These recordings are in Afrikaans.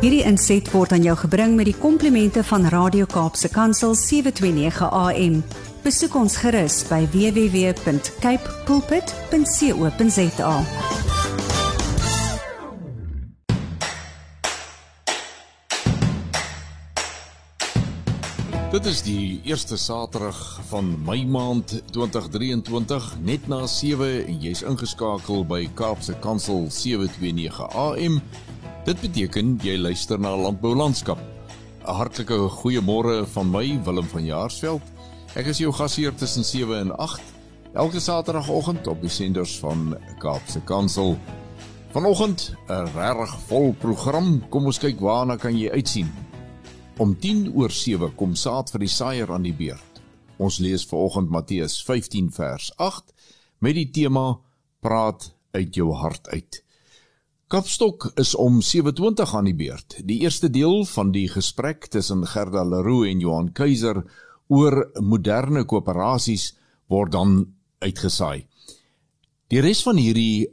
Hierdie inset word aan jou gebring met die komplimente van Radio Kaapse Kansel 729 AM. Besoek ons gerus by www.cape pulpit.co.za. Dit is die eerste Saterdag van Mei maand 2023, net na 7 en jy's ingeskakel by Kaapse Kansel 729 AM. Dit beteken jy luister na Landbou Landskap. 'n Hartlike goeiemôre van my Willem van Jaarsveld. Ek is jou gasheer tussen 7 en 8 elke Saterdagoggend op die senders van Kaapse Kansel. Vanoggend 'n regtig vol program. Kom ons kyk waarna kan jy uitsien. Om 10 oor 7 kom saad vir die saaier aan die beurt. Ons lees vanoggend Matteus 15 vers 8 met die tema praat uit jou hart uit. Kapstok is om 7:20 aan die beurt. Die eerste deel van die gesprek tussen Gerda Leroux en Johan Keiser oor moderne koöperasies word dan uitgesaai. Die res van hierdie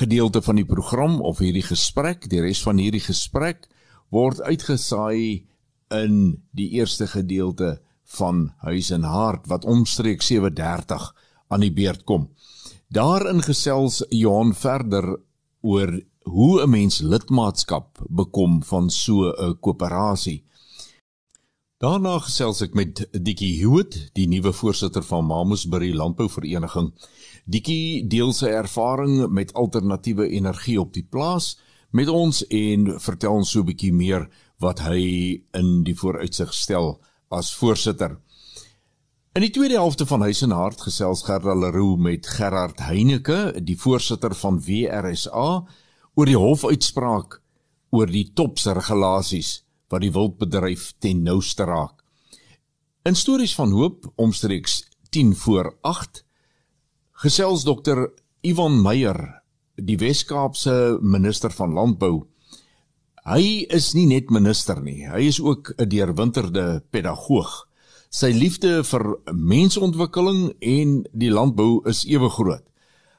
gedeelte van die program of hierdie gesprek, die res van hierdie gesprek word uitgesaai in die eerste gedeelte van Huis en Hart wat omstreek 7:30 aan die beurt kom. Daarin gesels Johan verder oor hoe 'n mens lidmaatskap bekom van so 'n koöperasie. Daarna gesels ek met Dikkie Hewitt, die nuwe voorsitter van Mamusbury Landbouvereniging. Dikkie deel sy ervaring met alternatiewe energie op die plaas met ons en vertel ons so 'n bietjie meer wat hy in die vooruitsig stel as voorsitter. In die tweede helfte van Huis en Hart gesels Gerda Leroux met Gerard Heineke, die voorsitter van WRSA, oor die hofuitspraak oor die topsregulasies wat die wildbedryf ten nouste raak. In stories van hoop omstreeks 10 voor 8 gesels dokter Ivan Meyer die Wes-Kaapse minister van landbou. Hy is nie net minister nie, hy is ook 'n deurwinterde pedagoog. Sy liefde vir mensontwikkeling en die landbou is ewe groot.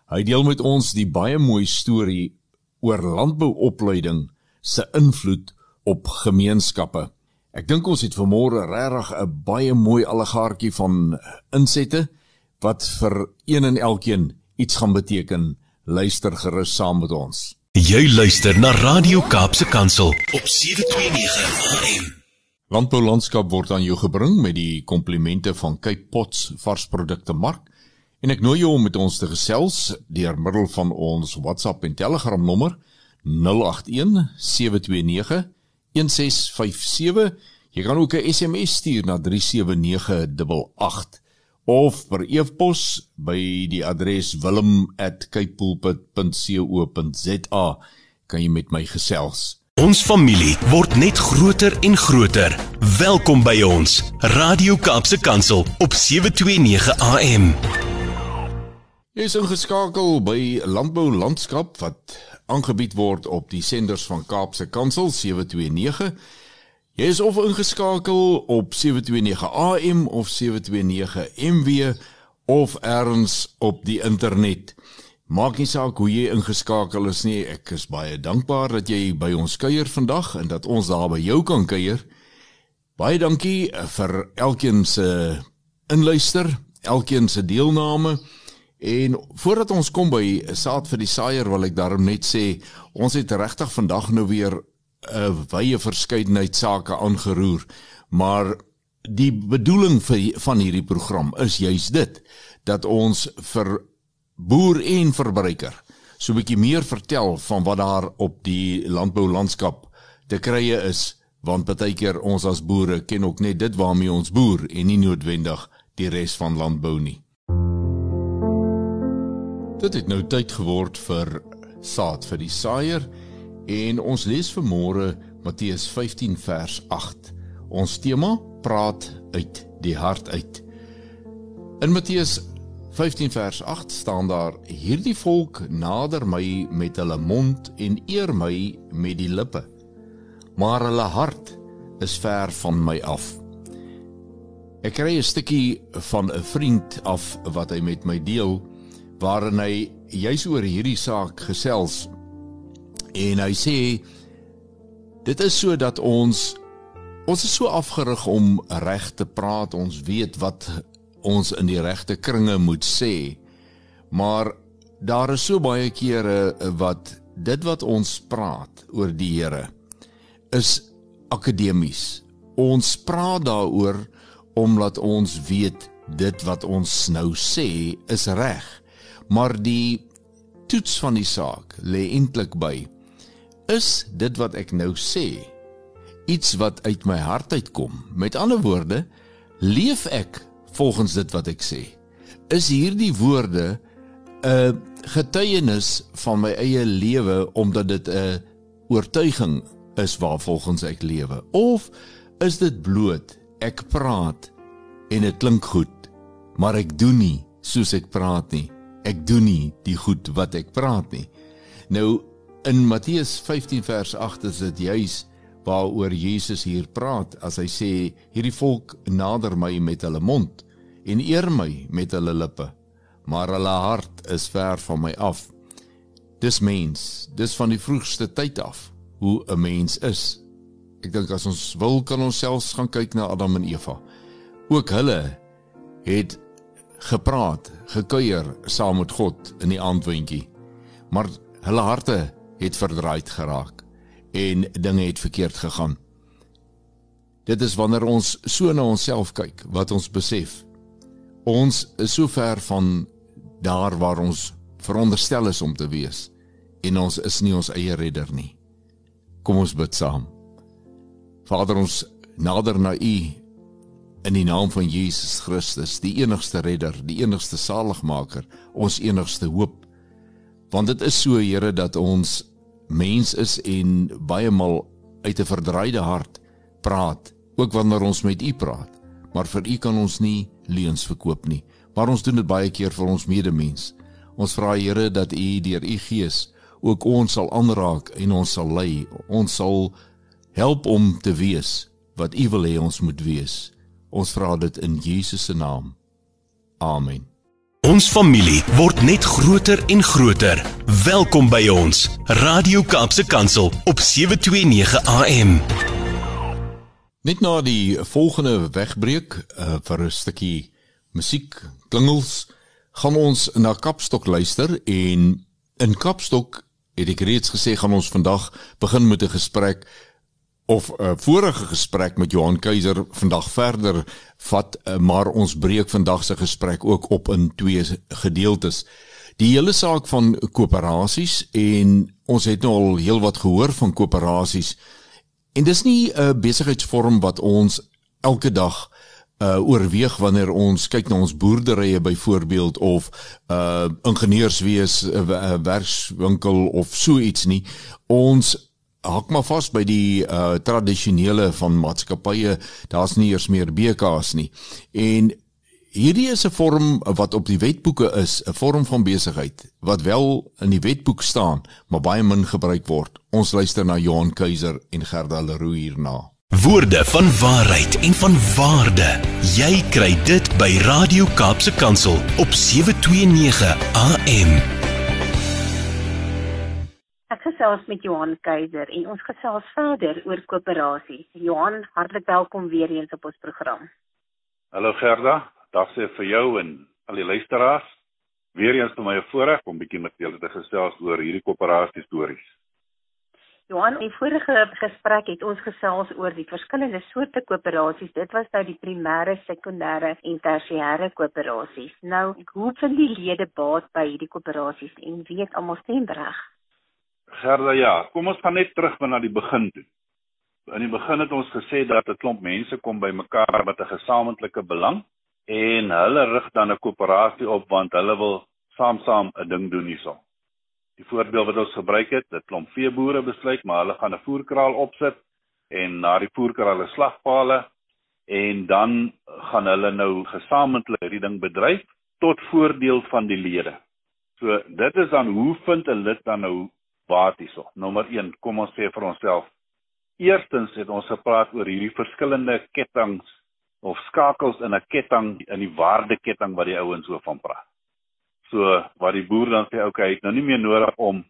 Hy deel met ons die baie mooi storie oor landbouopleiding se invloed op gemeenskappe. Ek dink ons het vanmôre regtig 'n baie mooi allegaartjie van insette wat vir een en elkeen iets gaan beteken luister gerus saam met ons. Jy luister na Radio Kaapse Kansel op 729 AM. Landbou landskap word aan jou gebring met die komplimente van Cape Pots varsprodukte mark en ek nooi jou om met ons te gesels deur middel van ons WhatsApp en Telegram nommer 081 729 1657. Jy kan ook 'n SMS stuur na 37988 of per e-pos by die adres wilm@capepulpit.co.za kan jy met my gesels. Ons familie word net groter en groter. Welkom by ons Radio Kaapse Kansel op 729 AM. Jy is ingeskakel by Landbou Landskap wat aangebied word op die senders van Kaapse Kansel 729 Jy is of ingeskakel op 729 AM of 729 MW of ergens op die internet. Maak nie saak hoe jy ingeskakel is nie. Ek is baie dankbaar dat jy by ons kuier vandag en dat ons daar by jou kan kuier. Baie dankie vir elkeen se inluister, elkeen se deelname. En voordat ons kom by saad vir die saaier wil ek daarom net sê ons het regtig vandag nou weer 'n wye verskeidenheid sake aangeroer, maar die bedoeling vir, van hierdie program is juis dit dat ons vir boer en verbruiker so 'n bietjie meer vertel van wat daar op die landboulandskap te krye is, want baie keer ons as boere ken ook net dit waarmee ons boer en nie noodwendig die res van landbou nie. Dit het nou tyd geword vir saad vir die saaier. En ons lees vanmôre Matteus 15 vers 8. Ons tema praat uit die hart uit. In Matteus 15 vers 8 staan daar: Hierdie volk nader my met hulle mond en eer my met die lippe, maar hulle hart is ver van my af. Ek kry 'n stukkie van 'n vriend af wat hy met my deel waarin hy juis oor hierdie saak gesels En hy sê dit is so dat ons ons is so afgerig om reg te praat. Ons weet wat ons in die regte kringe moet sê. Maar daar is so baie kere wat dit wat ons praat oor die Here is akademies. Ons praat daaroor omdat ons weet dit wat ons nou sê is reg. Maar die toets van die saak lê eintlik by is dit wat ek nou sê iets wat uit my hart uitkom. Met ander woorde, leef ek volgens dit wat ek sê. Is hierdie woorde 'n getuienis van my eie lewe omdat dit 'n oortuiging is waarvolgens ek lewe? Of is dit bloot ek praat en dit klink goed maar ek doen nie soos ek praat nie. Ek doen nie die goed wat ek praat nie. Nou in Matteus 15 vers 8 is dit juis waaroor Jesus hier praat as hy sê hierdie volk nader my met hulle mond en eer my met hulle lippe maar hulle hart is ver van my af. Dis mens, dis van die vroegste tyd af hoe 'n mens is. Ek dink as ons wil kan ons selfs gaan kyk na Adam en Eva. Ook hulle het gepraat, gekuier saam met God in die aandwentjie. Maar hulle harte het verdraaid geraak en dinge het verkeerd gegaan. Dit is wanneer ons so na onsself kyk wat ons besef. Ons is so ver van daar waar ons veronderstel is om te wees en ons is nie ons eie redder nie. Kom ons bid saam. Vader ons nader na U in die naam van Jesus Christus, die enigste redder, die enigste saligmaker, ons enigste hoop. Want dit is so Here dat ons mens is en baie maal uit 'n verdraaide hart praat, ook wanneer ons met U praat. Maar vir U kan ons nie leuns verkoop nie maar ons doen dit baie keer vir ons medemens. Ons vra Here dat U deur U Gees ook ons sal aanraak en ons sal lei. Ons sal help om te wees wat U wil hê ons moet wees. Ons vra dit in Jesus se naam. Amen. Ons familie word net groter en groter. Welkom by ons Radio Kaapse Kansel op 729 AM. Net na die volgende wegbreek uh, vir 'n stukkie musiek klingels gaan ons na Kapstok luister en in Kapstok het ek reeds gesê gaan ons vandag begin met 'n gesprek of 'n vorige gesprek met Johan Keiser vandag verder vat eh, maar ons breek vandag se gesprek ook op in twee gedeeltes. Die hele saak van koöperasies en ons het nou al heelwat gehoor van koöperasies en dis nie 'n besigheidsvorm wat ons elke dag uh oorweeg wanneer ons kyk na ons boerderye byvoorbeeld of uh ingenieurswees 'n uh, uh, werkswinkel of so iets nie. Ons hak maar vas by die uh tradisionele van maatskappye. Daar's nie eers meer BK's nie. En hierdie is 'n vorm wat op die wetboeke is 'n vorm van besigheid wat wel in die wetboek staan maar baie min gebruik word ons luister na Johan Keiser en Gerda Leroux hierna Woorde van waarheid en van waarde. Jy kry dit by Radio Kaapse Kansel op 729 AM. Ek gesels met Johan Keiser en ons gesels verder oor koöperasies. Johan, hartlik welkom weer eens op ons program. Hallo Gerda, dag sê vir jou en al die luisteraars. Weer eens vir my 'n voorreg om bietjie met julle te gesels oor hierdie koöperasie stories. Johan, in vorige gesprek het ons gesels oor die verskillende soorte koöperasies. Dit was nou die primêre, sekondêre en tersiêre koöperasies. Nou, hoe vind die lede baat by hierdie koöperasies en wie het almal stemreg? Gerda, ja, kom ons gaan net terug na die begin toe. In die begin het ons gesê dat 'n klomp mense kom bymekaar met 'n gesamentlike belang en hulle rig dan 'n koöperasie op want hulle wil saam-saam 'n ding doen hierso. Die voorbeeld wat ons gebruik het, dit klomp veeboere besluit, maar hulle gaan 'n voerkraal opsit en na die voerkraal 'n slagpale en dan gaan hulle nou gesamentlik hierdie ding bedryf tot voordeel van die lede. So dit is dan hoe vind 'n lid dan nou baat hierso? Nommer 1, kom ons sê vir onsself. Eerstens het ons gepraat oor hierdie verskillende kettinge of skakels in 'n ketting in die waardeketting wat die ouens so van praat. So wat die boer dan sê, okay, hy het nou nie meer nodig om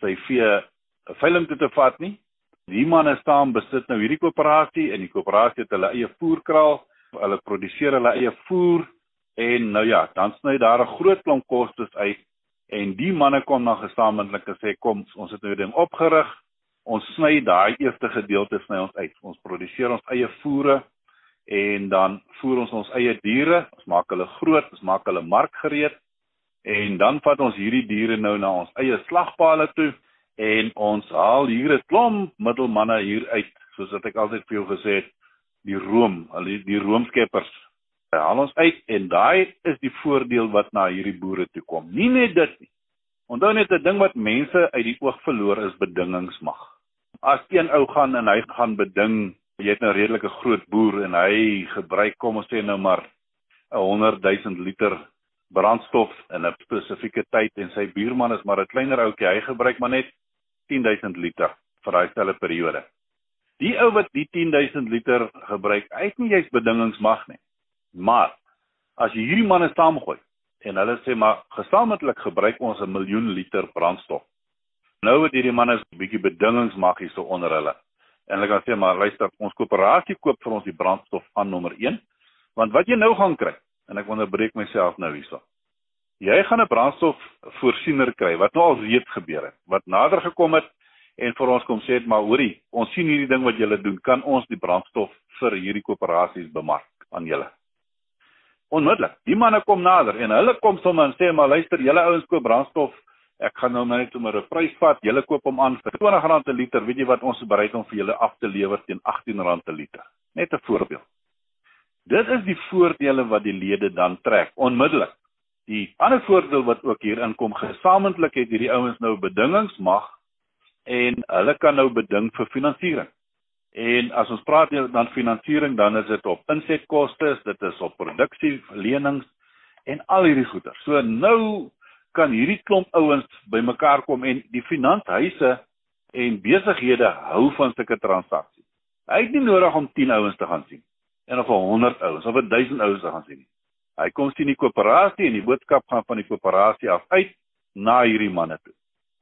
sy vee 'n veiling toe te vat nie, Die manne staan besit nou hierdie koöperasie en die koöperasie het hulle eie voerkraal, hulle produseer hulle eie voer en nou ja, dan sny daar 'n groot klomp kostes uit en die manne kom dan gesamentlik en sê kom, ons het nou 'n ding opgerig. Ons sny daai eerste gedeelte sny ons uit. Ons produseer ons eie voere en dan voer ons ons eie diere. Ons maak hulle groot, ons maak hulle markgereed. En dan vat ons hierdie diere nou na ons eie slagpale toe en ons haal hier 'n klomp middelmanne hier uit soos wat ek altyd vir jou gesê het die room al die, roomskeppers. Haal ons uit en daai is die voordeel wat na hierdie boere toe kom. Nie net dit nie. Onthou net 'n ding wat mense uit die oog verloor is bedingingsmag. As een ou gaan en hy gaan beding jy het nou redelike groot boer en hy gebruik kom ons sê nou maar 'n 100 000 liter brandstof in 'n spesifieke tyd en sy buurman is maar 'n kleiner ouetjie hy gebruik maar net 10000 liter vir daai stelle periode. Die ou wat die 10000 liter gebruik, hy het nie jy's bedingingsmag nie. Maar as jy hierdie manne saamgooi en hulle sê maar gesamentlik gebruik ons 'n miljoen liter brandstof. Nou het hierdie manne 'n bietjie bedingingsmag hierso onder hulle. En hulle kan sê maar luister, ons koöperasie koop vir ons die brandstof aan nommer 1. Want wat jy nou gaan kry, en ek onderbreek myself nou hierso. Jy gaan 'n brandstof voorsiener kry wat nou al reeds gebeur het, wat nader gekom het en vir ons kom sê het maar hoorie, ons sien hierdie ding wat julle doen, kan ons die brandstof vir hierdie koöperasies bemark aan julle. Onmiddellik. Die manne kom nader en hulle kom sommer en sê maar luister, julle ouens koop brandstof. Ek gaan nou net sommer 'n prys vat. Julle koop hom aan vir R20 per liter. Weet jy wat ons bereid om vir julle af te lewer teen R18 per liter. Net 'n voorbeeld. Dit is die voordele wat die lede dan trek onmiddellik. Die ander voordeel wat ook hier inkom, gesamentlik het hierdie ouens nou bedingingsmag en hulle kan nou beding vir finansiering. En as ons praat dan finansiering, dan is dit op insetkoste, dit is op produksie, lenings en al hierdie goeder. So nou kan hierdie klomp ouens bymekaar kom en die finanshuise en besighede hou van sulke transaksies. Hy het nie nodig om 10 ouens te gaan sien en of 100 ouens of 1000 ouens te gaan sien nie. Hy kom sien die koöperasie en die boodskap gaan van die koöperasie af uit na hierdie manne toe.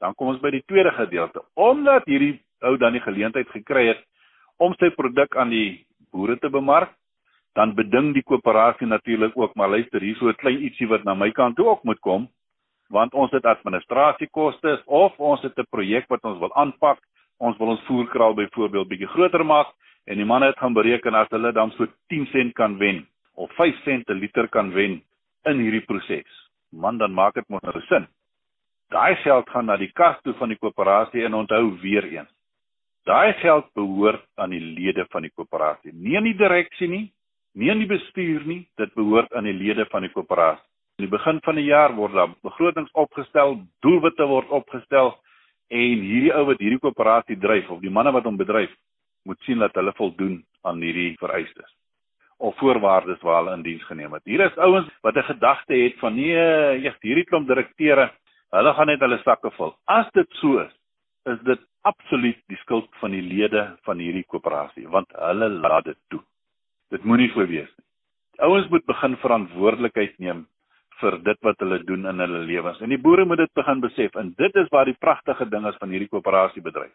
Dan kom ons by die tweede gedeelte. Omdat hierdie ou dan die geleentheid gekry het om sy produk aan die boere te bemark, dan beding die koöperasie natuurlik ook maar luister hier so 'n klein ietsie wat na my kant toe ook moet kom want ons het administrasiekoste of ons het 'n projek wat ons wil aanpak ons wil ons voerkraal byvoorbeeld bietjie groter maak en die manne het gaan bereken as hulle dan so 10 sent kan wen of 5 sent per liter kan wen in hierdie proses. Man, dan maak dit mos nou sin. Daai geld gaan na die kas toe van die koöperasie en onthou weer eens. Daai geld behoort aan die lede van die koöperasie, nie aan die direksie nie, nie aan die bestuur nie, dit behoort aan die lede van die koöperasie. In die begin van die jaar word daar begrotings opgestel, doelwitte word opgestel en hierdie ou wat hierdie koöperasie dryf of die manne wat hom bedryf, moet sien dat hulle voldoen aan hierdie vereistes of voorwaardes waar hulle in diens geneem het. Hier is ouens wat 'n gedagte het van nee, eers hierdie klomp direkteure, hulle gaan net hulle sakke vul. As dit so is, is dit absoluut die skuld van die lede van hierdie koöperasie want hulle laat dit toe. Dit moenie so wees nie. Ouens moet begin verantwoordelikheid neem vir dit wat hulle doen in hulle lewens. En die boere moet dit begin besef en dit is waar die pragtige ding is van hierdie koöperasiebedryf.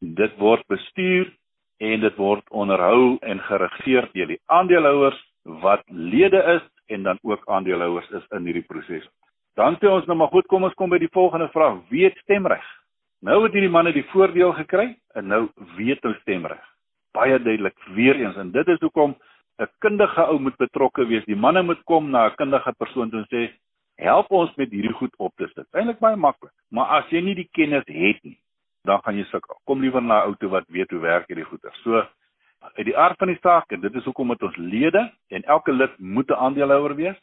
Dit word bestuur en dit word onderhou en geregeer deur die aandeelhouers wat lede is en dan ook aandeelhouers is in hierdie proses. Dan sê ons nou maar goed, kom ons kom by die volgende vraag: wie het stemreg? Nou het hierdie manne die voordeel gekry en nou weet hulle stemreg. Baie duidelik weer eens en dit is hoekom 'n kundige ou moet betrokke wees. Die manne moet kom na 'n kundige persoon toe en sê: "Help ons met hierdie goed op te sit." Eintlik baie maklik, maar as jy nie die kennis het nie, dan gaan jy sukkel. Kom liewer na 'n ou toe wat weet hoe werk hierdie goeder. So uit die aard van die saak en dit is hoekom met ons lede en elke lid moet 'n aandeelhouer wees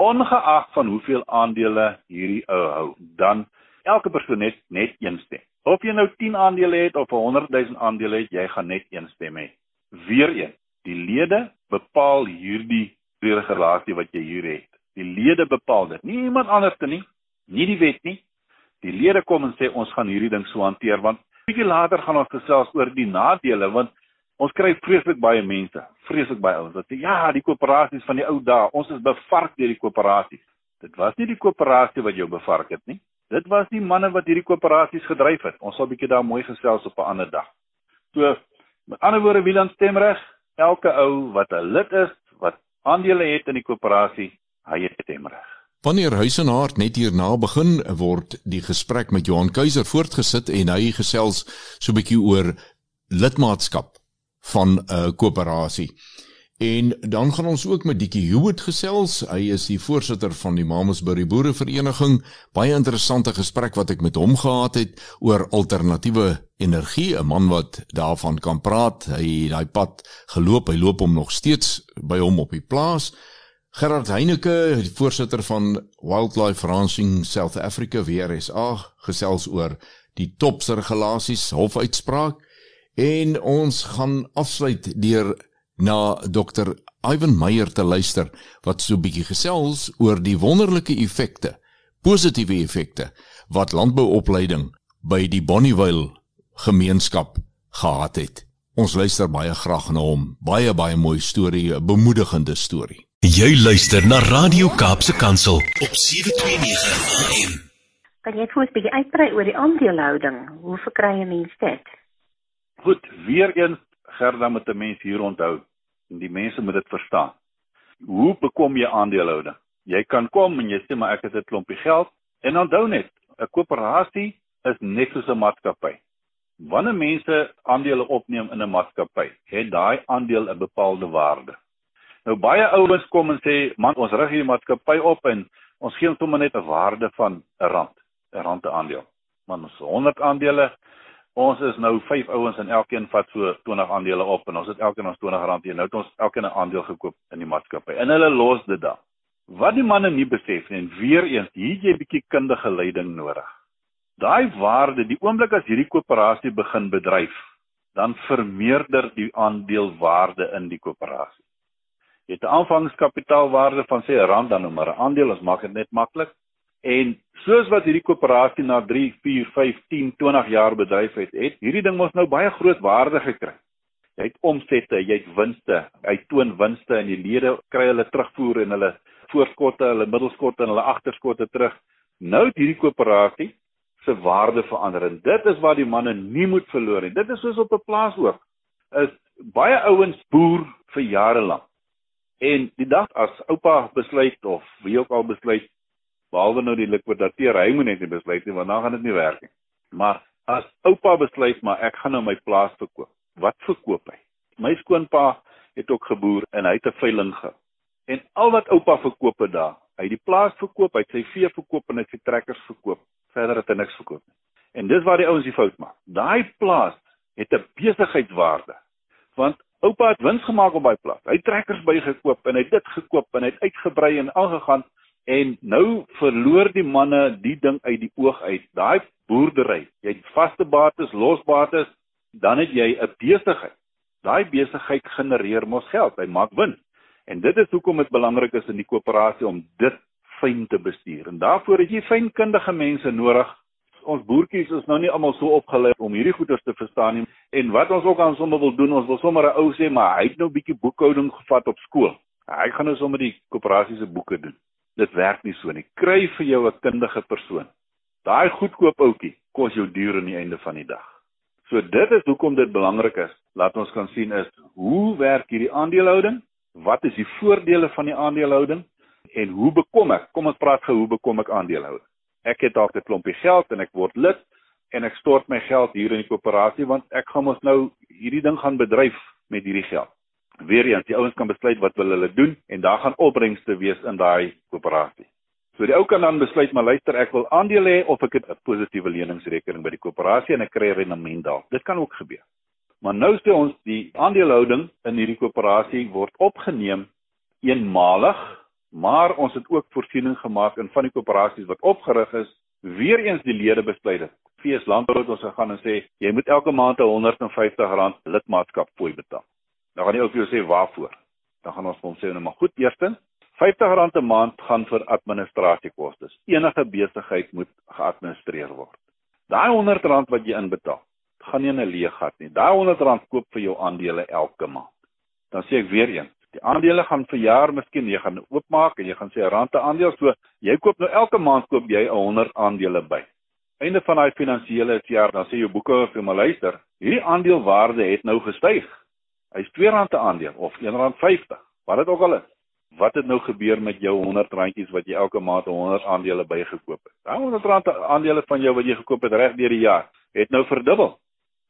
ongeag van hoeveel aandele hierdie ou hou. Dan elke persoon net net een stem. Of jy nou 10 aandele het of 100 000 aandele het, jy gaan net een stem hê. Weereens, die lede bepaal hierdie regulasie wat jy hier het. Die lede bepaal dit. Nie iemand anders nie, nie die wet nie, die lede kom en sê ons gaan hierdie ding so hanteer want bietjie later gaan ons gesels oor die nadele want ons kry vreeslik baie mense, vreeslik baie ouens wat sê ja, die koöperasies van die ou dae, ons is bevark deur die koöperasies. Dit was nie die koöperasie wat jou bevark het nie. Dit was die manne wat hierdie koöperasies gedryf het. Ons sal bietjie daar mooi gesels op 'n ander dag. So met ander woorde wie dan stemreg? Elke ou wat 'n lid is, wat aandele het in die koöperasie, hy het stemreg. Wanneer Huisenhart net hierna begin word die gesprek met Johan Keiser voortgesit en hy gesels so 'n bietjie oor lidmaatskap van 'n uh, koöperasie. En dan gaan ons ook met Dikkie Hewitt gesels. Hy is die voorsitter van die Mamasbury Boerevereniging. Baie interessante gesprek wat ek met hom gehad het oor alternatiewe energie, 'n man wat daarvan kan praat. Hy het daai pad geloop. Hy loop hom nog steeds by hom op die plaas. Gerard Heineke, die voorsitter van Wildlife Ranching South Africa WRSA, gesels oor die topse regulasies hofuitspraak en ons gaan afsluit deur na Dr. Ivan Meyer te luister wat so 'n bietjie gesels oor die wonderlike effekte, positiewe effekte wat landbouopleiding by die Bonnievale gemeenskap gehad het. Ons luister baie graag na hom. Baie baie mooi storie, 'n bemoedigende storie. Jy luister na Radio Kaapse Kansel op 729 AM. Kan jy vir ons 'n bietjie uitbrei oor die aandelehouding? Hoe verkry 'n mens dit? Goed, weer eens Gerda met 'n mens hier onthou en die mense moet dit verstaan. Hoe bekom jy aandelehouding? Jy kan kom en jy sê maar ek het 'n klompie geld en onthou net, 'n koöperasie is net soos 'n maatskappy. Wanneer mense aandele opneem in 'n maatskappy, het daai aandeel 'n bepaalde waarde. Nou baie ouens kom en sê, "Man, ons rig hierdie maatskappy op en ons gee hom net 'n waarde van 'n rand, 'n rand per aandeel." Man, ons 100 aandele, Ons is nou 5 ouens en elkeen vat so 20 aandele op en ons het elkeen ons 20 rand hier. Nou het ons elkeen 'n aandeel gekoop in die maatskappy. En hulle los dit dan. Wat die manne nie besef nie en weer eens, hier jy 'n bietjie kundige leiding nodig. Daai waarde, die oomblik as hierdie koöperasie begin bedryf, dan vermeerder die aandelewaarde in die koöperasie. Jy het 'n aanvangskapitaalwaarde van sê 'n rand dan nou maar 'n aandeel, ons maak dit net maklik. En soos wat hierdie koöperasie na 3, 4, 5, 10, 20 jaar bedryf het, het hierdie ding mos nou baie groot waarde gekry. Jy het omsette, jy het winste, hy toon winste en die lede kry hulle terugvoer en hulle voorskotte, hulle middelskotte en hulle agterskotte terug. Nou het hierdie koöperasie se waarde verander en dit is wat die manne nie moet verloor nie. Dit is soos op 'n plaas ook. Is baie ouens boer vir jare lank. En die dag as oupa besluit of wie ook al besluit behalwe nou die likwidateer, hy moet net nie besluit nie want dan gaan dit nie werk nie. Maar as oupa besluit maar ek gaan nou my plaas verkoop. Wat verkoop hy? My skoonpa het ook geboer en hy het 'n veiling gehad. En al wat oupa verkoop het daar, hy het die plaas verkoop, hy het sy vee verkoop en hy het sy trekkers verkoop. Verder het hy niks verkoop nie. En dis waar die ouens die fout maak. Daai plaas het 'n besigheidswaarde. Want oupa het wins gemaak op daai plaas. Hy het trekkers bygekoop en hy het dit gekoop en hy het uitgebrei en aangegaan En nou verloor die manne die ding uit die oog uit. Daai boerdery, jy het vaste bates, losbates, dan het jy 'n besigheid. Daai besigheid genereer mos geld, hy maak wins. En dit is hoekom dit belangrik is in die koöperasie om dit fyn te bestuur. En daarvoor het jy fynkundige mense nodig. Ons boertjies is nou nie almal so opgelei om hierdie goeders te verstaan nie. En wat ons ook aan sommer wil doen, ons wil sommer 'n ou sê, maar hy het nou bietjie boekhouding gevat op skool. Hy gaan nou sommer die koöperasie se boeke doen dit werk nie so nie. Kry vir jou 'n kundige persoon. Daai goedkoop ouetjie kos jou duur aan die einde van die dag. So dit is hoekom dit belangrik is. Laat ons kan sien is hoe werk hierdie aandelehouding? Wat is die voordele van die aandelehouding en hoe bekom ek? Kom ons praat gou hoe bekom ek aandelehouding? Ek het dalk 'n klompie geld en ek word lid en ek stort my geld hier in die koöperasie want ek gaan mos nou hierdie ding gaan bedryf met hierdie geld weer eens die ouens kan besluit wat wil hulle doen en daar gaan opbrengste wees in daai koöperasie. So die ou kan dan besluit maar luister ek wil aandele hê of ek 'n positiewe leningsrekening by die koöperasie en ek kry rendement daar. Dit kan ook gebeur. Maar nou sê ons die aandelehouding in hierdie koöperasie word opgeneem eenmalig, maar ons het ook voorsiening gemaak in van die koöperasies wat opgerig is, weer eens die lede besluit het. Fees Landbou het ons gegaan en sê jy moet elke maand 'n R150 lidmaatskap fooi betaal. Dan gaan die ou vir jou sê waarvoor. Dan gaan ons hom sê nou maar goed, eerstens R50 'n maand gaan vir administrasiekoste. Enige besigheid moet geadministreer word. Daai R100 wat jy inbetaal, gaan nie in 'n leeg gat nie. Daai R100 koop vir jou aandele elke maand. Dan sê ek weer een, die aandele gaan vir jaar miskien jy gaan oopmaak en jy gaan sê rand 'n aandeel, so jy koop nou elke maand koop jy 100 aandele by. einde van daai finansiële jaar dan sê jou boeke vir my luister, hierdie aandelewaarde het nou gestyg. Hy's R2 'n aandeel of R1.50, wat dit ook al is. Wat het nou gebeur met jou 100 randjies wat jy elke maand 100 aandele bygekoop het? Daai 100 rand aandele van jou wat jy gekoop het reg deur die jaar, het nou verdubbel.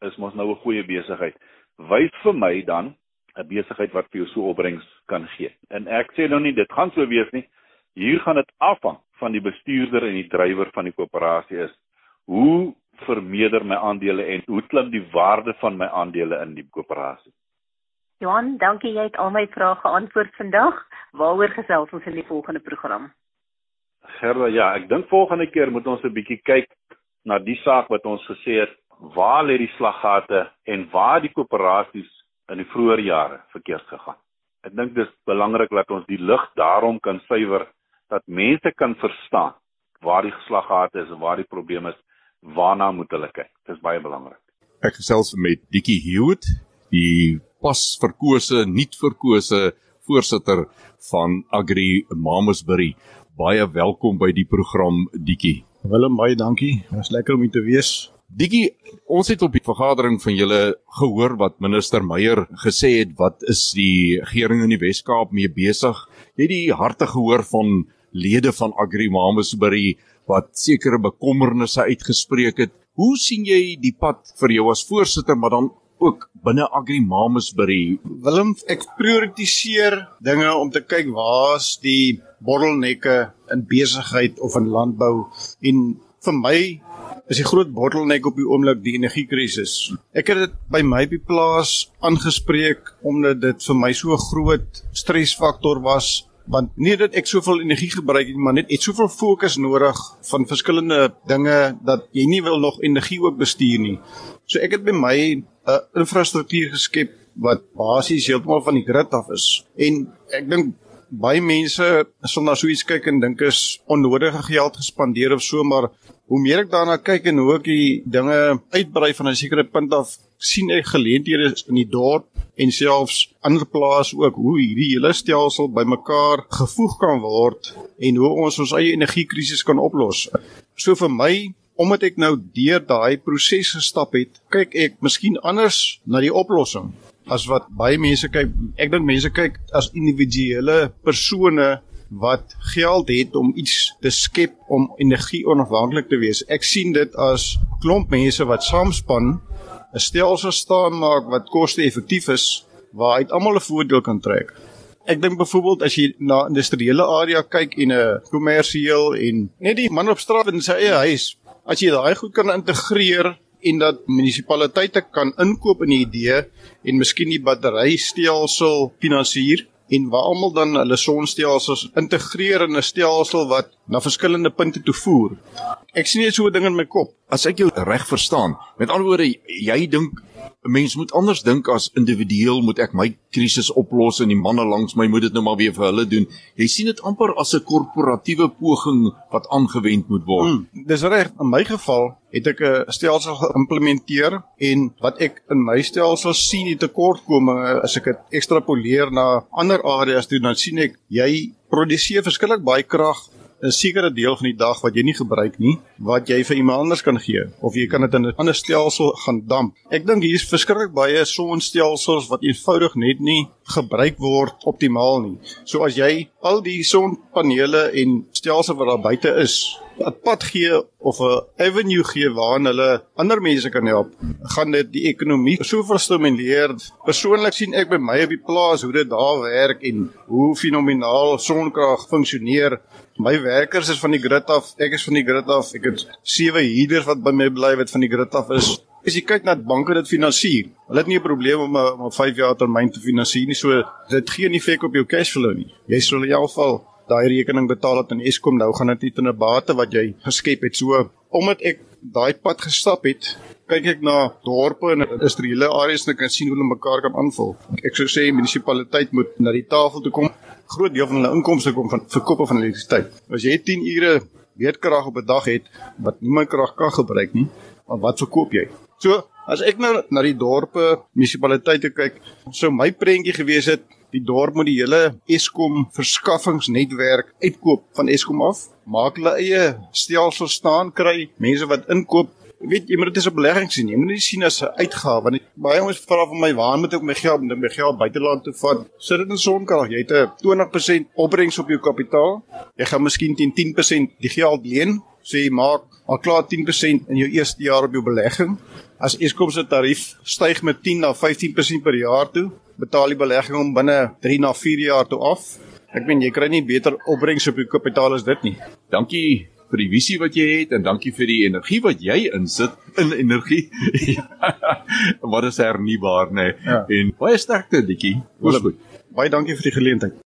Is mos nou 'n goeie besigheid. Wys vir my dan 'n besigheid wat vir jou so opbrengs kan gee. En ek sê nou nie dit gaan so wees nie. Hier gaan dit afhang van die bestuurder en die drywer van die koöperasie is. Hoe vermeerder my aandele en hoe klim die waarde van my aandele in die koöperasie? Johan, dankie jy het al my vrae geantwoord vandag. Waaroor gesels ons in die volgende program? Gerda, ja, ek dink volgende keer moet ons 'n bietjie kyk na die saak wat ons gesê het, waar lê die slaggate en waar die koöperasies in die vroeë jare verkeerd gegaan. Ek dink dis belangrik dat ons die lig daarom kan suiwer dat mense kan verstaan waar die geslaggate is en waar die probleem is, waarna moet hulle kyk. Dis baie belangrik. Ek gesels met Dikkie Hewitt, die pas verkose, nuut verkose voorsitter van Agri Mamasbury. Baie welkom by die program Dikkie. Willem, baie dankie. Dit was lekker om hier te wees. Dikkie, ons het op die vergadering van julle gehoor wat minister Meyer gesê het wat is die regering in die Wes-Kaap mee besig. Jy het die harte gehoor van lede van Agri Mamasbury wat sekere bekommernisse uitgespreek het. Hoe sien jy die pad vir jou as voorsitter maar dan ook binne Agri Mamasbury? Willem, ek prioritiseer dinge om te kyk waar's die bottelnekke in besigheid of in landbou en vir my is die groot bottleneck op die oomblik die energiekrisis. Ek het dit by my by plaas aangespreek omdat dit vir my so 'n groot stresfaktor was want nie dat ek soveel energie gebruik het maar net het soveel fokus nodig van verskillende dinge dat jy nie wil nog energie ook bestuur nie. So ek het by my 'n uh, infrastruktuur geskep wat basies heeltemal van die grid af is en ek dink baie mense sal na so iets kyk en dink is onnodige geld gespandeer of so maar hoe meer ek daarna kyk en hoe ek die dinge uitbrei van 'n sekere punt af, sien ek geleenthede in die dorp en selfs ander plase ook hoe hierdie hele stelsel bymekaar gevoeg kan word en hoe ons ons eie energiekrisis kan oplos. So vir my omdat ek nou deur daai proses gestap het, kyk ek miskien anders na die oplossing as wat baie mense kyk. Ek dink mense kyk as individuele persone wat geld het om iets te skep om energie onafhanklik te wees. Ek sien dit as klomp mense wat saamspan 'n stelsel staan maak wat koste-effektief is waaruit almal 'n voordeel kan trek. Ek dink byvoorbeeld as jy na industriële area kyk en 'n kommersieel en net die man op straat in sy eie huis, as jy daai goed kan integreer en dat munisipaliteite kan inkoop in die idee en miskien die batterystelsel finansier en waar almal dan hulle sonstelsels integreer in 'n stelsel wat na verskillende punte toe voer. Ek sien net so 'n ding in my kop. As ek jou reg verstaan, met ander woorde, jy dink 'n mens moet anders dink as individueel moet ek my krisis oplos en die manne langs my moet dit nou maar weer vir hulle doen. Jy sien dit amper as 'n korporatiewe poging wat aangewend moet word. Hmm, dis reg. In my geval het ek 'n stelsel geïmplementeer en wat ek in my stelsel sien die tekortkominge as ek dit ekstrapoleer na ander areas toe dan sien ek jy produseer verskillik baie krag 'n sekere deel van die dag wat jy nie gebruik nie, wat jy vir iemand anders kan gee of jy kan dit in 'n ander stelsel gaan damp. Ek dink hier is verskriklik baie sonstelsels wat eenvoudig net nie gebruik word optimaal nie. So as jy al die sonpanele en stelsels wat daar buite is, 'n pad gee of 'n avenue gee waarin hulle ander mense kan help, gaan dit die ekonomie so verstimuleer. Persoonlik sien ek by my op die plaas hoe dit daar werk en hoe fenomenaal sonkrag funksioneer My werkers is van die grid af, ek is van die grid af. Ek het sewe huurders wat by my bly wat van die grid af is. As jy kyk na banke dit finansier, hulle het nie 'n probleem om 'n om 'n 5 jaar termyn te finansier nie. So dit gee nie effek op jou cashflow nie. Jy sal in elk geval daai rekening betaal het aan Eskom nou gaan dit nie ten bate wat jy geskep het. So omdat ek daai pad gestap het, kyk ek na dorpe en industriële areas en ek kan sien hoe hulle mekaar kan aanvul. Ek sou sê munisipaliteit moet na die tafel toe kom groot deel van hulle inkomste kom van verkoop van elektrisiteit. As jy 10 ure weerkrag op 'n dag het wat niemand krag kan gebruik nie, wat verkoop jy? So, as ek nou na die dorpe, munisipaliteite kyk, sou my prentjie gewees het Die dorp moet die hele Eskom verskaffingsnetwerk uitkoop van Eskom af. Maak hulle eie stelsel staan kry, mense wat inkoop weet jy moet dit as 'n belegging sien. Jy moet nie sien as 'n uitgawe want baie ouens vra van my waar moet ek my geld my geld buiteland toe vat? Sit dit in sonkrag. Jy het 'n 20% opbrengs op jou kapitaal. Jy gaan miskien teen 10% die geld leen. So jy maak al klaar 10% in jou eerste jaar op jou belegging. As Eskom se tarief styg met 10 na 15% per jaar toe, betaal die belegging om binne 3 na 4 jaar toe af. Ek meen jy kry nie beter opbrengs op jou kapitaal as dit nie. Dankie vir die visie wat jy het en dankie vir die energie wat jy insit in energie. wat is hernubaar nê? Nee. Ja. En baie sterkte Dikkie. Baie dankie vir die geleentheid.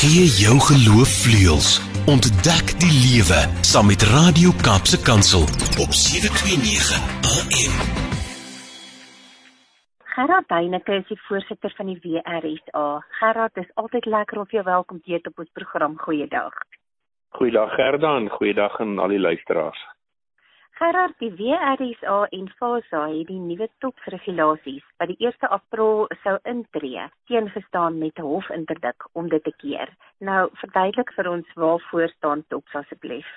Gee jou geloof vleuels. Ontdek die lewe saam met Radio Kaapse Kansel op 729 AM. Gerard Duyneke is die voorsitter van die WRSA. Gerard, dit is altyd lekker om jou welkom te heet op ons program. Goeiedag. Goeiedag Gerda en goeiedag aan al die luisteraars. Gerard, die WRSA en FASA het die nuwe topsregulasies wat die 1 April sou intree, teengestaan met 'n hofinterdik om dit te keer. Nou, verduidelik vir ons waarvoor staan TOPS asseblief.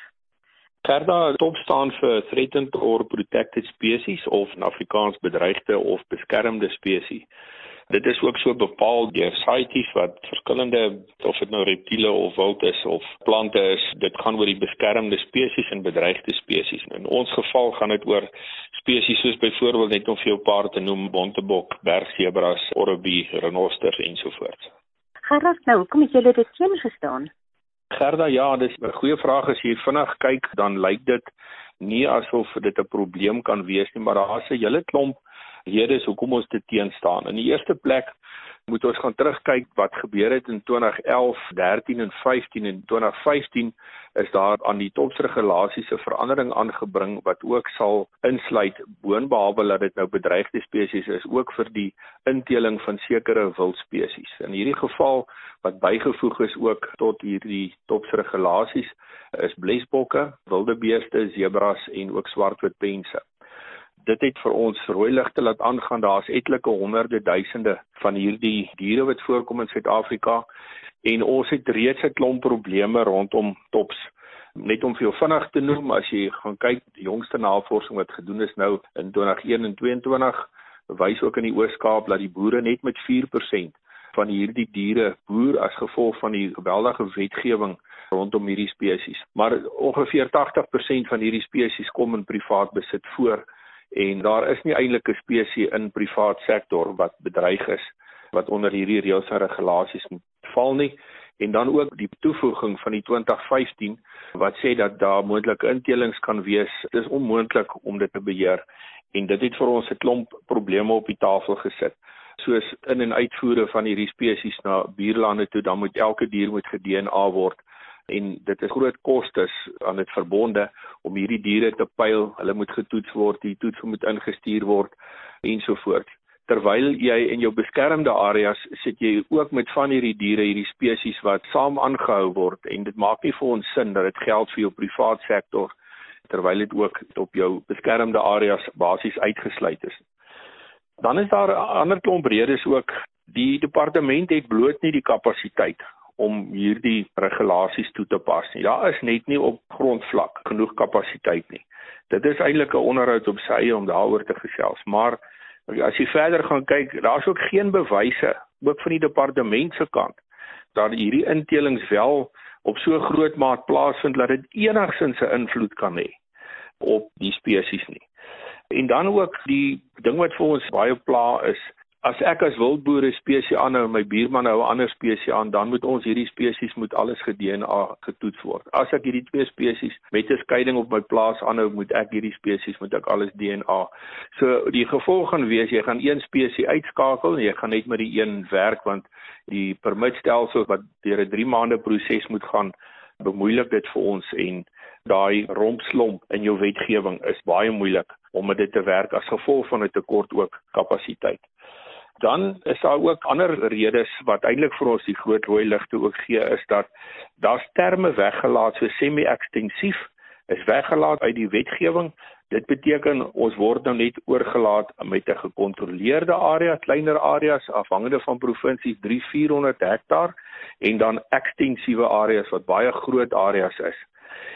Gerda, TOPS staan vir Threatened or Protected Species of in Afrikaans bedreigde of beskermde spesies. Dit is ook so bepaal deur CITES wat verskillende of dit nou reptiele of wild is of plante is, dit gaan oor die beskermde spesies en bedreigde spesies. In ons geval gaan dit oor spesies soos byvoorbeeld net om vir jou paar te noem, bontebok, bergsebras, orbi, renosters ensovoorts. Gerard, nou, kom ek julle dit teen gestaan? Gerda, ja, dis 'n goeie vraag as jy vinnig kyk, dan lyk dit nie asof dit 'n probleem kan wees nie, maar daar's 'n hele klomp redes hoekom ons dit teenstaan. In die eerste plek moet ons gaan terugkyk wat gebeur het in 2011, 13 en 15 en 2015 is daar aan die topsregulasies 'n verandering aangebring wat ook sal insluit boonbehalwe dat dit nou bedreigde spesies is ook vir die inteling van sekere wildspesies. In hierdie geval wat bygevoeg is ook tot hierdie topsregulasies is blesbokke, wilde beeste, zebras en ook swartwitpense dit het vir ons rooi ligte laat aangaan. Daar's etlike honderde duisende van hierdie diere wat voorkom in Suid-Afrika en ons het reeds 'n klomp probleme rondom tops. Net om vir jou vinnig te noem, as jy gaan kyk, die jongste navorsing wat gedoen is nou in 2021 en 2022 wys ook in die Oos-Kaap dat die boere net met 4% van hierdie diere boer as gevolg van die geweldige wetgewing rondom hierdie spesies. Maar ongeveer 80% van hierdie spesies kom in privaat besit voor en daar is nie eintlik 'n spesies in privaat sektor wat bedreig is wat onder hierdie reëls en regulasies val nie. En dan ook die toevoeging van die 2015 wat sê dat daar moontlike intelings kan wees. Dis onmoontlik om dit te beheer. En dit het vir ons 'n klomp probleme op die tafel gesit. Soos in en uitvoere van hierdie spesies na buurlande toe dan moet elke dier moet ge-DNA word en dit is groot kostes aan dit verbonde om hierdie diere te pyl. Hulle moet getoets word, die toets moet ingestuur word ensovoorts. Terwyl jy in jou beskermde areas sit jy ook met van hierdie diere, hierdie spesies wat saam aangehou word en dit maak nie vir ons sin dat dit geld vir jou privaat sektor terwyl dit ook op jou beskermde areas basies uitgesluit is. Dan is daar 'n ander klomp redes ook. Die departement het bloot nie die kapasiteit om hierdie regulasies toe te pas nie. Daar is net nie op grondvlak genoeg kapasiteit nie. Dit is eintlik 'n onderhoud op sy eie om daaroor te gesels, maar as jy verder gaan kyk, daar's ook geen bewyse ook van die departement se kant dat hierdie intelings wel op so groot maat plaasvind dat dit enigsins 'n invloed kan hê op die spesies nie. En dan ook die ding wat vir ons baie pla is as ek as wildboer 'n spesies aanhou, my buurman hou 'n ander spesies aan, dan moet ons hierdie spesies moet alles ge-DNA getoets word. As ek hierdie twee spesies met 'n skeiding op my plaas aanhou, moet ek hierdie spesies moet ek alles DNA. So die gevolg gaan wees jy gaan een spesies uitskakel en jy gaan net met die een werk want die permitstelsel wat deur 'n 3 maande proses moet gaan bemoeilik dit vir ons en daai rompslomp in jou wetgewing is baie moeilik om dit te werk as gevolg van 'n tekort ook kapasiteit. Dan is daar ook ander redes wat eintlik vir ons die groot rooi ligte ook gee is dat daar's terme weggelaat so semi-ekstensief is weggelaat uit die wetgewing. Dit beteken ons word nou net oorgelaat met 'n gekontroleerde area, kleiner areas afhangende van provinsies 3-400 hektaar en dan ekstensiewe areas wat baie groot areas is.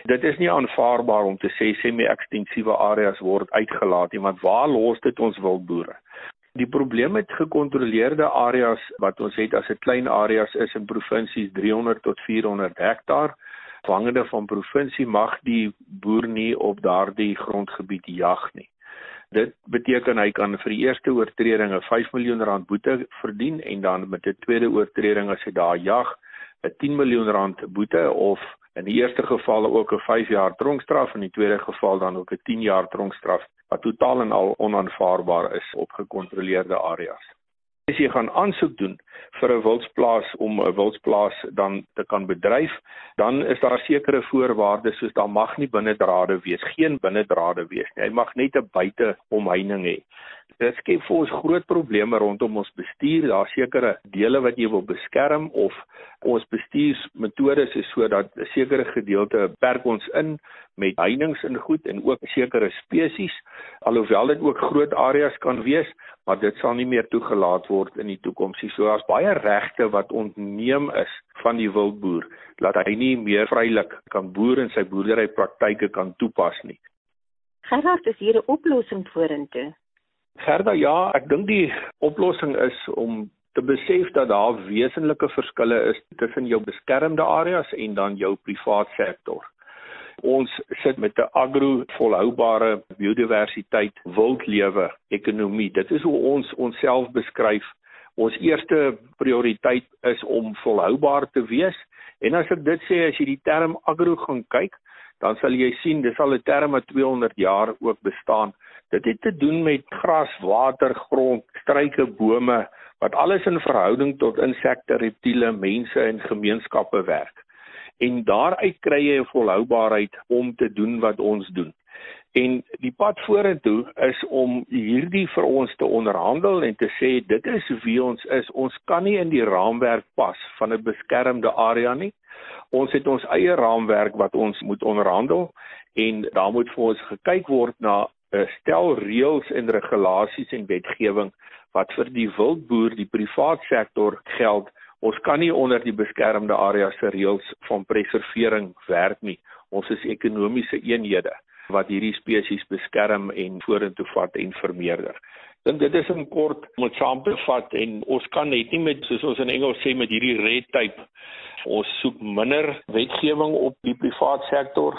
Dit is nie aanvaarbaar om te sê semi-ekstensiewe areas word uitgelaat nie, want waar los dit ons wildboere? Die probleem met gekontroleerde areas wat ons het as 'n klein areas is in provinsies 300 tot 400 hektaar afhangende van provinsie mag die boer nie op daardie grondgebied jag nie. Dit beteken hy kan vir die eerste oortreding 'n 5 miljoen rand boete verdien en dan met 'n tweede oortreding as hy daar jag 'n 10 miljoen rand boete of in die eerste geval ook 'n 5 jaar tronkstraf en in die tweede geval dan ook 'n 10 jaar tronkstraf wat totaal en al onaanvaarbaar is op gekontroleerde areas. As jy gaan aansoek doen vir 'n wildsplaas om 'n wildsplaas dan te kan bedryf, dan is daar sekere voorwaardes soos daar mag nie binnedrade wees, geen binnedrade wees nie. Hy mag net 'n buite omheining hê. Dit skep vir ons groot probleme rondom ons bestuur. Daar sekere dele wat jy wil beskerm of ons bestuursmetodes is sodat 'n sekere gedeelte perk ons in met heininge in goed en ook sekere spesies alhoewel dit ook groot areas kan wees maar dit sal nie meer toegelaat word in die toekoms nie. So daar's baie regte wat ontneem is van die wildboer dat hy nie meer vrylik kan boer en sy boerdery praktyke kan toepas nie. Gerard, is hier 'n oplossing vorentoe? Gerda, ja, ek dink die oplossing is om te besef dat daar wesenlike verskille is tussen jou beskermde areas en dan jou privaat sektor. Ons sit met 'n agro volhoubare biodiversiteit wildlewe ekonomie. Dit is hoe ons onsself beskryf. Ons eerste prioriteit is om volhoubaar te wees. En as ek dit sê as jy die term agro gaan kyk, dan sal jy sien dis al 'n term wat 200 jaar ook bestaan. Dit het te doen met gras, water, grond, struike, bome wat alles in verhouding tot insekte, reptiele, mense en gemeenskappe werk en daaruit kry jy 'n volhoubaarheid om te doen wat ons doen. En die pad vorentoe is om hierdie vir ons te onderhandel en te sê dit is wie ons is. Ons kan nie in die raamwerk pas van 'n beskermde area nie. Ons het ons eie raamwerk wat ons moet onderhandel en daar moet vir ons gekyk word na stel reëls en regulasies en wetgewing wat vir die wildboer, die privaat sektor geld Ons kan nie onder die beskermde areas se reëls van preservering werk nie. Ons is ekonomiese eenhede wat hierdie spesies beskerm en vorentoe vat en vermeerder. Dink dit is in kort om dit saam te vat en ons kan net nie met soos ons in Engels sê met hierdie red tape ons soek minder wetgewing op die privaat sektor.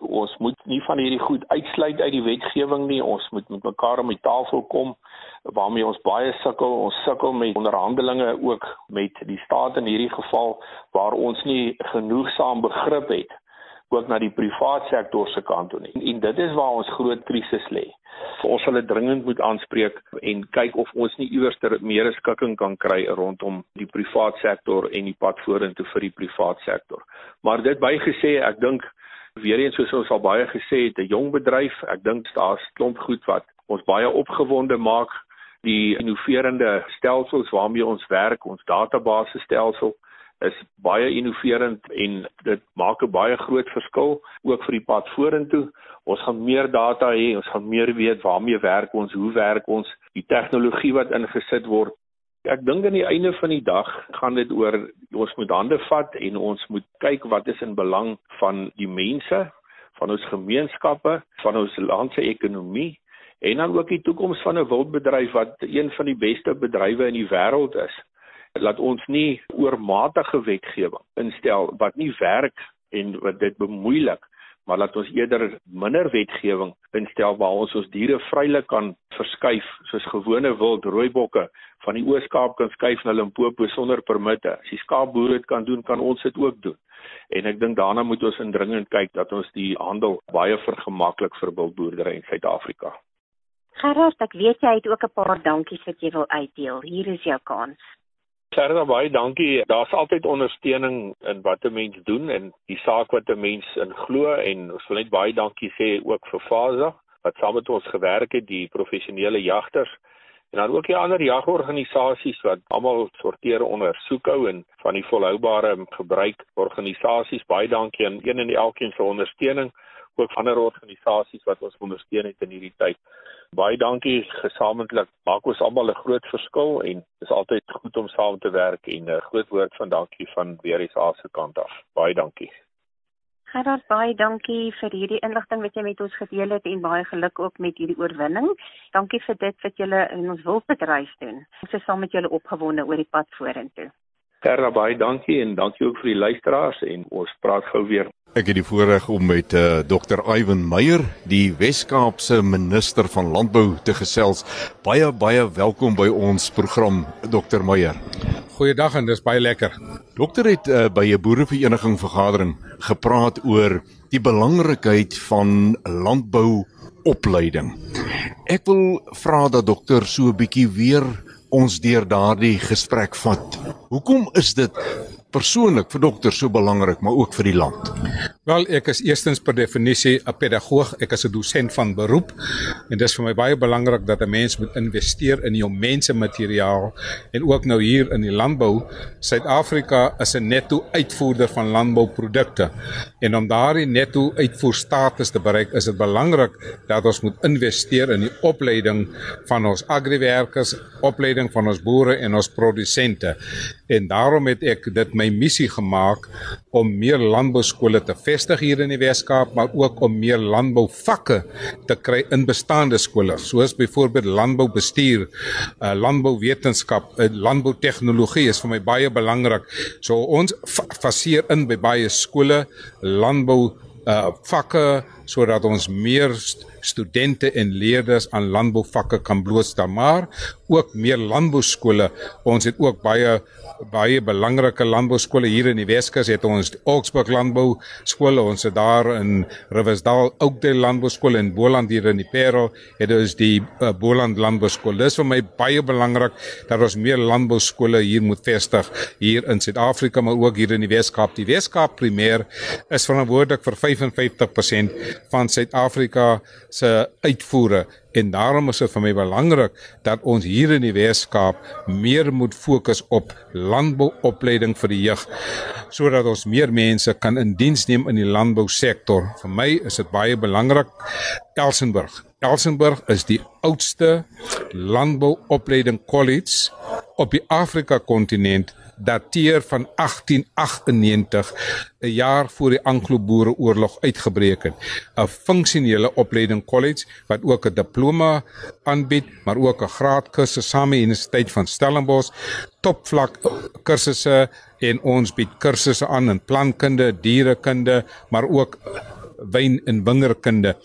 Ons moet nie van hierdie goed uitsluit uit die wetgewing nie. Ons moet met mekaar om die tafel kom waarmee ons baie sukkel. Ons sukkel met onderhandelinge ook met die staat in hierdie geval waar ons nie genoegsaam begrip het ook na die privaat sektor se kant toe nie. En dit is waar ons groot krisis lê. Ons sal dit dringend moet aanspreek en kyk of ons nie iewers meer skikking kan kry rondom die privaat sektor en die pad vorentoe vir die privaat sektor. Maar dit bygesê, ek dink weer eens soos ons al baie gesê het, 'n jong bedryf, ek dink daar's klomp goed wat ons baie opgewonde maak die innoverende stelsels waarmee ons werk, ons database stelsel is baie innoverend en dit maak 'n baie groot verskil ook vir die pad vorentoe. Ons gaan meer data hê, ons gaan meer weet waarmee werk ons, hoe werk ons, die tegnologie wat ingesit word. Ek dink aan die einde van die dag gaan dit oor ons moet hande vat en ons moet kyk wat is in belang van die mense, van ons gemeenskappe, van ons land se ekonomie en dan ook die toekoms van 'n wildbedryf wat een van die beste bedrywe in die wêreld is. Laat ons nie oormatige wetgewing instel wat nie werk en wat dit bemoeilik maar laat ons eerder minder wetgewing instel waar ons ons diere vrylik kan verskuif soos gewone wild rooibokke van die Oos-Kaap kan skuif na Limpopo sonder permitte. As die skaapboere dit kan doen, kan ons dit ook doen. En ek dink daarna moet ons indringend kyk dat ons die handel baie vergemaklik vir wildboerdery in Suid-Afrika. Gerard, ek weet jy het ook 'n paar dankies wat jy wil uitdeel. Hier is jou kans. Gerda baie dankie. Daar's altyd ondersteuning in wat 'n mens doen en die saak wat 'n mens in glo en ons wil net baie dankie sê ook vir Faza wat saam met ons gewerk het, die professionele jagters en dan ook die ander jagorganisasies wat almal sorteer onder soekhou en van die volhoubare gebruik organisasies. Baie dankie aan een en elkeen se ondersteuning. Ook ander organisasies wat ons ondersteun het in hierdie tyd. Baie dankie gesamentlik. Maak ons almal 'n groot verskil en dit is altyd goed om saam te werk en 'n groot woord van dankie van weer is aan se kant af. Baie dankie. Gerard, baie dankie vir hierdie inligting wat jy met ons gedeel het en baie geluk ook met hierdie oorwinning. Dankie vir dit wat julle in ons wildbedryf doen. Ons is saam met julle opgewonde oor die pad vorentoe. Gerard, baie dankie en dankie ook vir die luisteraars en ons praat gou weer Ek het die voorreg om met uh, eh, Dr. Iwan Meyer, die Wes-Kaapse minister van Landbou te gesels. Baie baie welkom by ons program Dr. Meyer. Goeiedag en dis baie lekker. Dokter het uh, by 'n boerevereniging vergadering gepraat oor die belangrikheid van landbouopleiding. Ek wil vra dat dokter so 'n bietjie weer ons deur daardie gesprek vat. Hoekom is dit persoonlik vir dokters so belangrik, maar ook vir die land? Wel, ek is eerstens per definisie 'n pedagoog, ek is 'n dosent van beroep en dit is vir my baie belangrik dat 'n mens moet investeer in jou mense materiaal en ook nou hier in die landbou. Suid-Afrika is 'n netto uitvoerder van landbouprodukte en om daardie netto uitvoerstatus te bereik, is dit belangrik dat ons moet investeer in die opleiding van ons agriwerkers, opleiding van ons boere en ons produsente. En daarom het ek dit my missie gemaak om meer landbou skole te vestig hier in die Weskaap, maar ook om meer landbouvakke te kry in bestaande skole, soos byvoorbeeld landboubestuur, uh, landbouwetenskap, uh, landboutegnologie is vir my baie belangrik. So ons faseer in by baie skole landbou uh vakke sodat ons meer studente en leerders aan landbouvakke kan blootstel maar ook meer landbouskole. Ons het ook baie baie belangrike landbouskole. Hier in die Weskus het ons Oxburg landbou skole ons het daar in Riversdal ook die landbouskool en Boland hier in die Parel het ons die uh, Boland landbouskool. Dis vir my baie belangrik dat ons meer landbouskole hier moet vestig hier in Suid-Afrika maar ook hier in die Weskaap. Die Weskaap primêr is verantwoordelik vir 55% van Suid-Afrika se uitvoere En daarom is dit vir my belangrik dat ons hier in die Weskaap meer moet fokus op landbouopleiding vir die jeug sodat ons meer mense kan in diens neem in die landbousektor. Vir my is dit baie belangrik Elsenburg. Elsenburg is die oudste landbouopleiding college op die Afrika kontinent dateer van 1898, 'n jaar voor die Anglo-Boereoorlog uitgebreek het. 'n Funksionele opleiding college wat ook 'n diploma aanbied, maar ook 'n graadkursus saam met die Universiteit van Stellenbosch, topvlak kursusse en ons bied kursusse aan in plantkunde, dierekunde, maar ook wyn en wingerdkunde.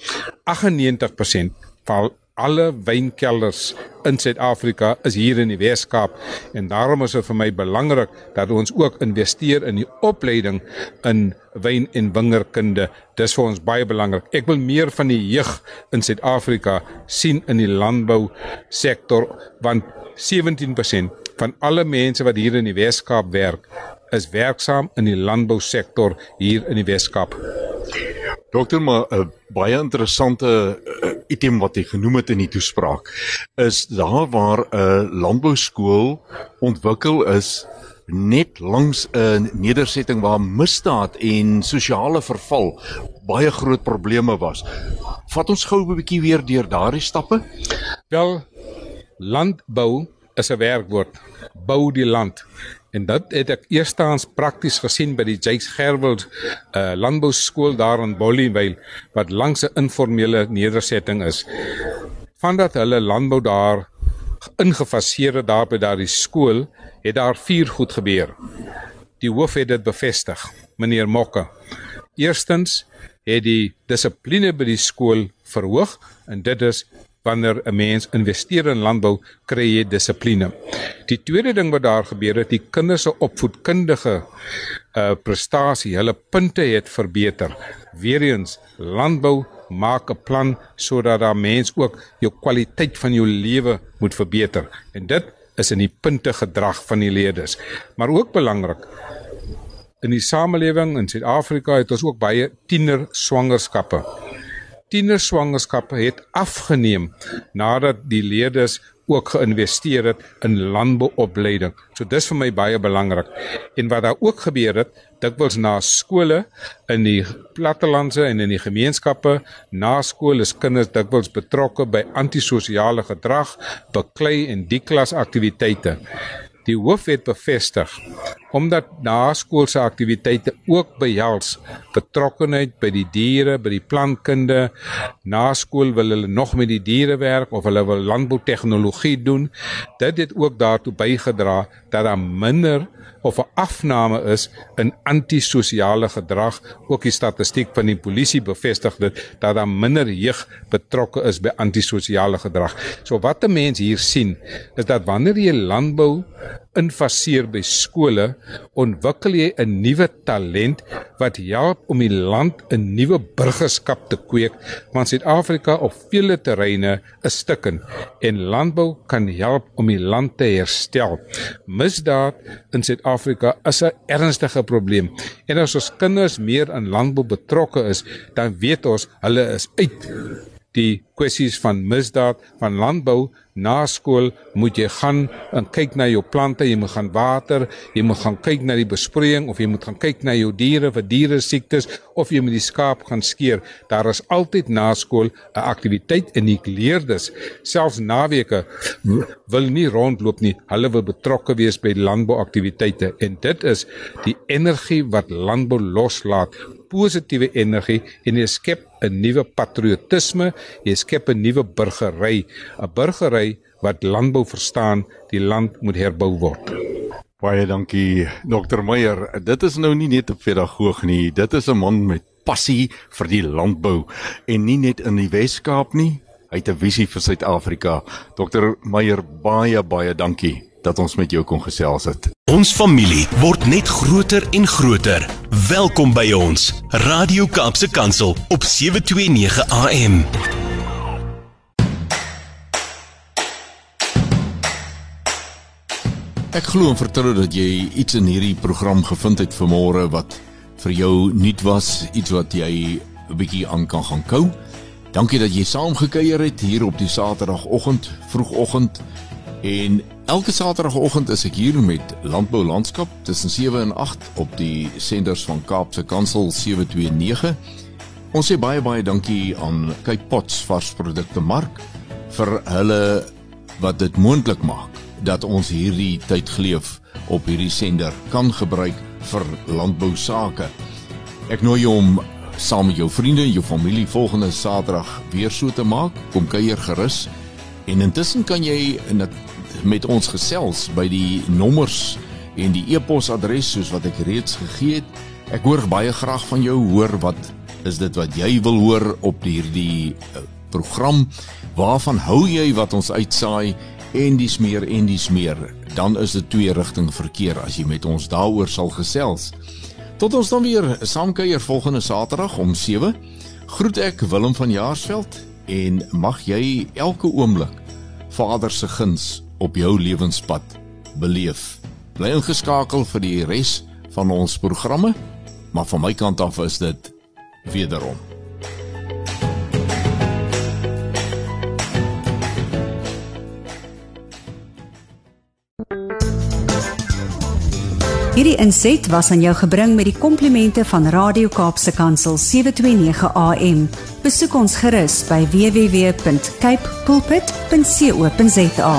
98% val alle wynkelders in Suid-Afrika is hier in die Weskaap en daarom is dit vir my belangrik dat ons ook investeer in die opleiding in wyn en wingerdkunde. Dis vir ons baie belangrik. Ek wil meer van die jeug in Suid-Afrika sien in die landbou sektor want 17% van alle mense wat hier in die Weskaap werk is werksaam in die landbousektor hier in die Weskaap. Dokter, maar 'n baie interessante uh, item wat jy genoem het in die toespraak is daar waar 'n landbouskool ontwikkel is net langs 'n nedersetting waar misdaad en sosiale verval baie groot probleme was. Vat ons gou 'n bietjie weer deur daardie stappe. Wel landbou is 'n werkwoord. Bou die land. En dit het ek eerstens prakties gesien by die Jakes Gerwel uh, landbou skool daar in Bollievale wat langs 'n informele nedersetting is. Vandat hulle landbou daar ingefaseer het daar by daardie skool, het daar vier goed gebeur. Die hoof het dit bevestig, meneer Mokke. Eerstens het die dissipline by die skool verhoog en dit is wanneer 'n mens investeer in landbou, kry jy dissipline. Die tweede ding wat daar gebeur het, die kinders se opvoedkundige uh prestasie, hulle punte het verbeter. Weereens, landbou maak 'n plan sodat daar mens ook jou kwaliteit van jou lewe moet verbeter. En dit is in die punte gedrag van die leerders. Maar ook belangrik in die samelewing in Suid-Afrika het ons ook baie tiener swangerskappe tienerswangerskappe het afgeneem nadat die leerders ook geïnvesteer het in landbouopleiding. So dis vir my baie belangrik. En wat daar ook gebeur het, dikwels na skole in die plattelandse en in die gemeenskappe, na skool is kinders dikwels betrokke by antisosiale gedrag, beklei en die klas aktiwiteite. Die hoof het bevestig omdat naskoolse aktiwiteite ook behels betrokkenheid by die diere, by die plantkunde. Naskool wil hulle nog met die diere werk of hulle wil landboutegnologie doen. Dit het ook daartoe bygedra dat daar minder of 'n afname is in antisosiale gedrag. Ook die statistiek van die polisie bevestig dit dat daar minder jeug betrokke is by antisosiale gedrag. So wat 'n mens hier sien is dat wanneer jy landbou infaseer by skole, ontwikkel jy 'n nuwe talent wat help om die land 'n nuwe burgerskap te kweek, want Suid-Afrika op vele terreine is stikken en landbou kan help om die land te herstel. Misdaad in Suid-Afrika is 'n ernstige probleem en as ons kinders meer in landbou betrokke is, dan weet ons hulle is uit die kwessies van misdaad van landbou na skool moet jy gaan en kyk na jou plante, jy moet gaan water, jy moet gaan kyk na die besproeiing of jy moet gaan kyk na jou diere vir diere siektes of jy moet die skaap gaan skeer. Daar is altyd na skool 'n aktiwiteit en die leerders selfs naweke wil nie rondloop nie. Hulle wil betrokke wees by landbouaktiwiteite en dit is die energie wat landbou loslaat positiewe energie en jy skep 'n nuwe patriotisme, jy skep 'n nuwe burgery, 'n burgery wat landbou verstaan, die land moet herbou word. Baie dankie Dr Meyer. Dit is nou nie net 'n pedagoog nie, dit is 'n man met passie vir die landbou en nie net in die Wes-Kaap nie, hy het 'n visie vir Suid-Afrika. Dr Meyer, baie baie dankie dat ons met jou kon gesels het. Ons familie word net groter en groter. Welkom by ons. Radio Kaapse Kansel op 729 AM. Ek glo en vertrou dat jy iets in hierdie program gevind het vanmôre wat vir jou nuut was, iets wat jy 'n bietjie aan kan gaan kou. Dankie dat jy saamgekuier het hier op die Saterdagoggend, vroegoggend. En elke Saterdagoggend is ek hier met Landbou Landskap tussen 7 en 8 op die senders van Kaapse Kansel 729. Ons sê baie baie dankie aan Kyk Pots varsprodukte mark vir hulle wat dit moontlik maak dat ons hierdie tyd geleef op hierdie sender kan gebruik vir landbou sake. Ek nooi jou om saam met jou vriende en jou familie volgende Saterdag weer so te maak. Kom kuier gerus. En intussen kan jy met ons gesels by die nommers en die e-posadres soos wat ek reeds gegee het. Ek hoor baie graag van jou. Hoor wat is dit wat jy wil hoor op hierdie uh, program? Waarvan hou jy wat ons uitsaai en dis meer en dis meer? Dan is dit twee rigting verkeer as jy met ons daaroor sal gesels. Tot ons dan weer saamkuier volgende Saterdag om 7. Groet ek Willem van Jaarsveld en mag jy elke oomblik Vader se guns op jou lewenspad beleef. Bly ingeskakel vir die res van ons programme, maar van my kant af is dit wederom. Hierdie inset was aan jou gebring met die komplimente van Radio Kaapse Kansel 729 AM. Besoek ons gerus by www.cape pulpit.co.za.